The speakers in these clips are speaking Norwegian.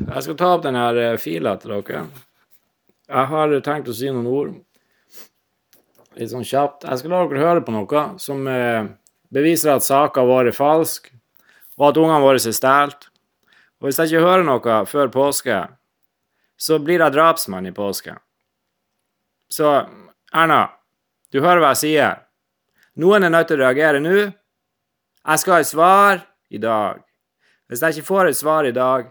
Jeg skal ta opp denne eh, fila til dere. Jeg har tenkt å si noen ord. Litt sånn kjapt. Jeg skal la dere høre på noe som eh, beviser at saka vår er falsk, og at ungene våre er stjålet. Og hvis jeg ikke hører noe før påske, så blir jeg drapsmann i påske. Så Erna, du hører hva jeg sier. Noen er nødt til å reagere nå. Jeg skal ha et svar i dag. Hvis jeg ikke får et svar i dag,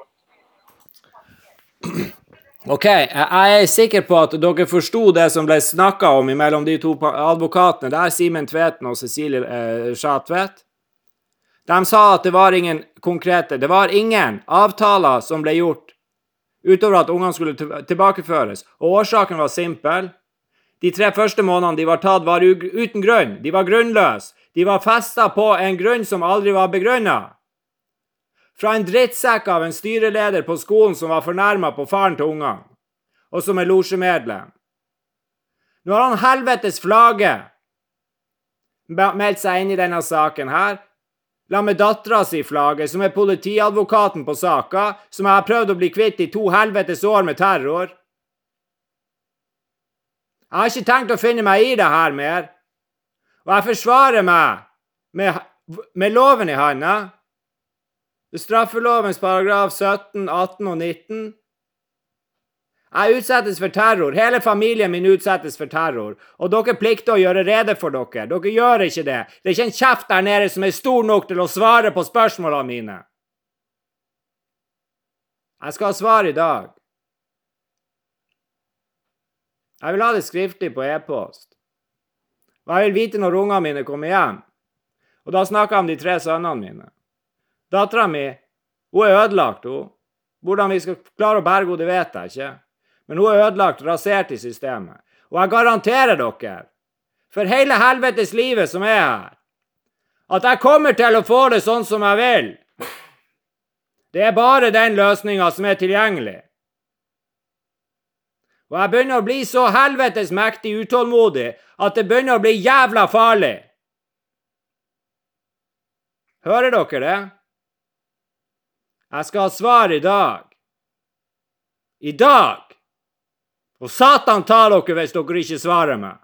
OK, jeg er sikker på at dere forsto det som ble snakka om mellom de to advokatene der, Simen Tveten og Cecilie eh, Schatvedt. De sa at det var ingen konkrete Det var ingen avtaler som ble gjort utover at ungene skulle tilbakeføres, og årsaken var simpel. De tre første månedene de var tatt, var uten grunn. De var grunnløse. De var festa på en grunn som aldri var begrunna. Fra en drittsekk av en styreleder på skolen som var fornærma på faren til ungene, og som er losjemedlem. Nå har han helvetes flagge meldt seg inn i denne saken her. La med dattera si flagge, som er politiadvokaten på saka, som jeg har prøvd å bli kvitt i to helvetes år med terror. Jeg har ikke tenkt å finne meg i det her mer, og jeg forsvarer meg med, med loven i handa. Straffelovens paragraf 17, 18 og 19. Jeg utsettes for terror. Hele familien min utsettes for terror. Og dere plikter å gjøre rede for dere. Dere gjør ikke det. Det er ikke en kjeft der nede som er stor nok til å svare på spørsmålene mine. Jeg skal ha svar i dag. Jeg vil ha det skriftlig på e-post. Og jeg vil vite når ungene mine kommer hjem. Og da snakker jeg om de tre sønnene mine. Dattera mi hun er ødelagt, hun. Hvordan vi skal klare å berge henne, det vet jeg ikke. Men hun er ødelagt, rasert i systemet. Og jeg garanterer dere, for hele helvetes livet som er her, at jeg kommer til å få det sånn som jeg vil. Det er bare den løsninga som er tilgjengelig. Og jeg begynner å bli så helvetes mektig utålmodig at det begynner å bli jævla farlig. Hører dere det? Jeg skal ha svar i dag. I dag! Og Satan ta dere hvis dere ikke svarer meg.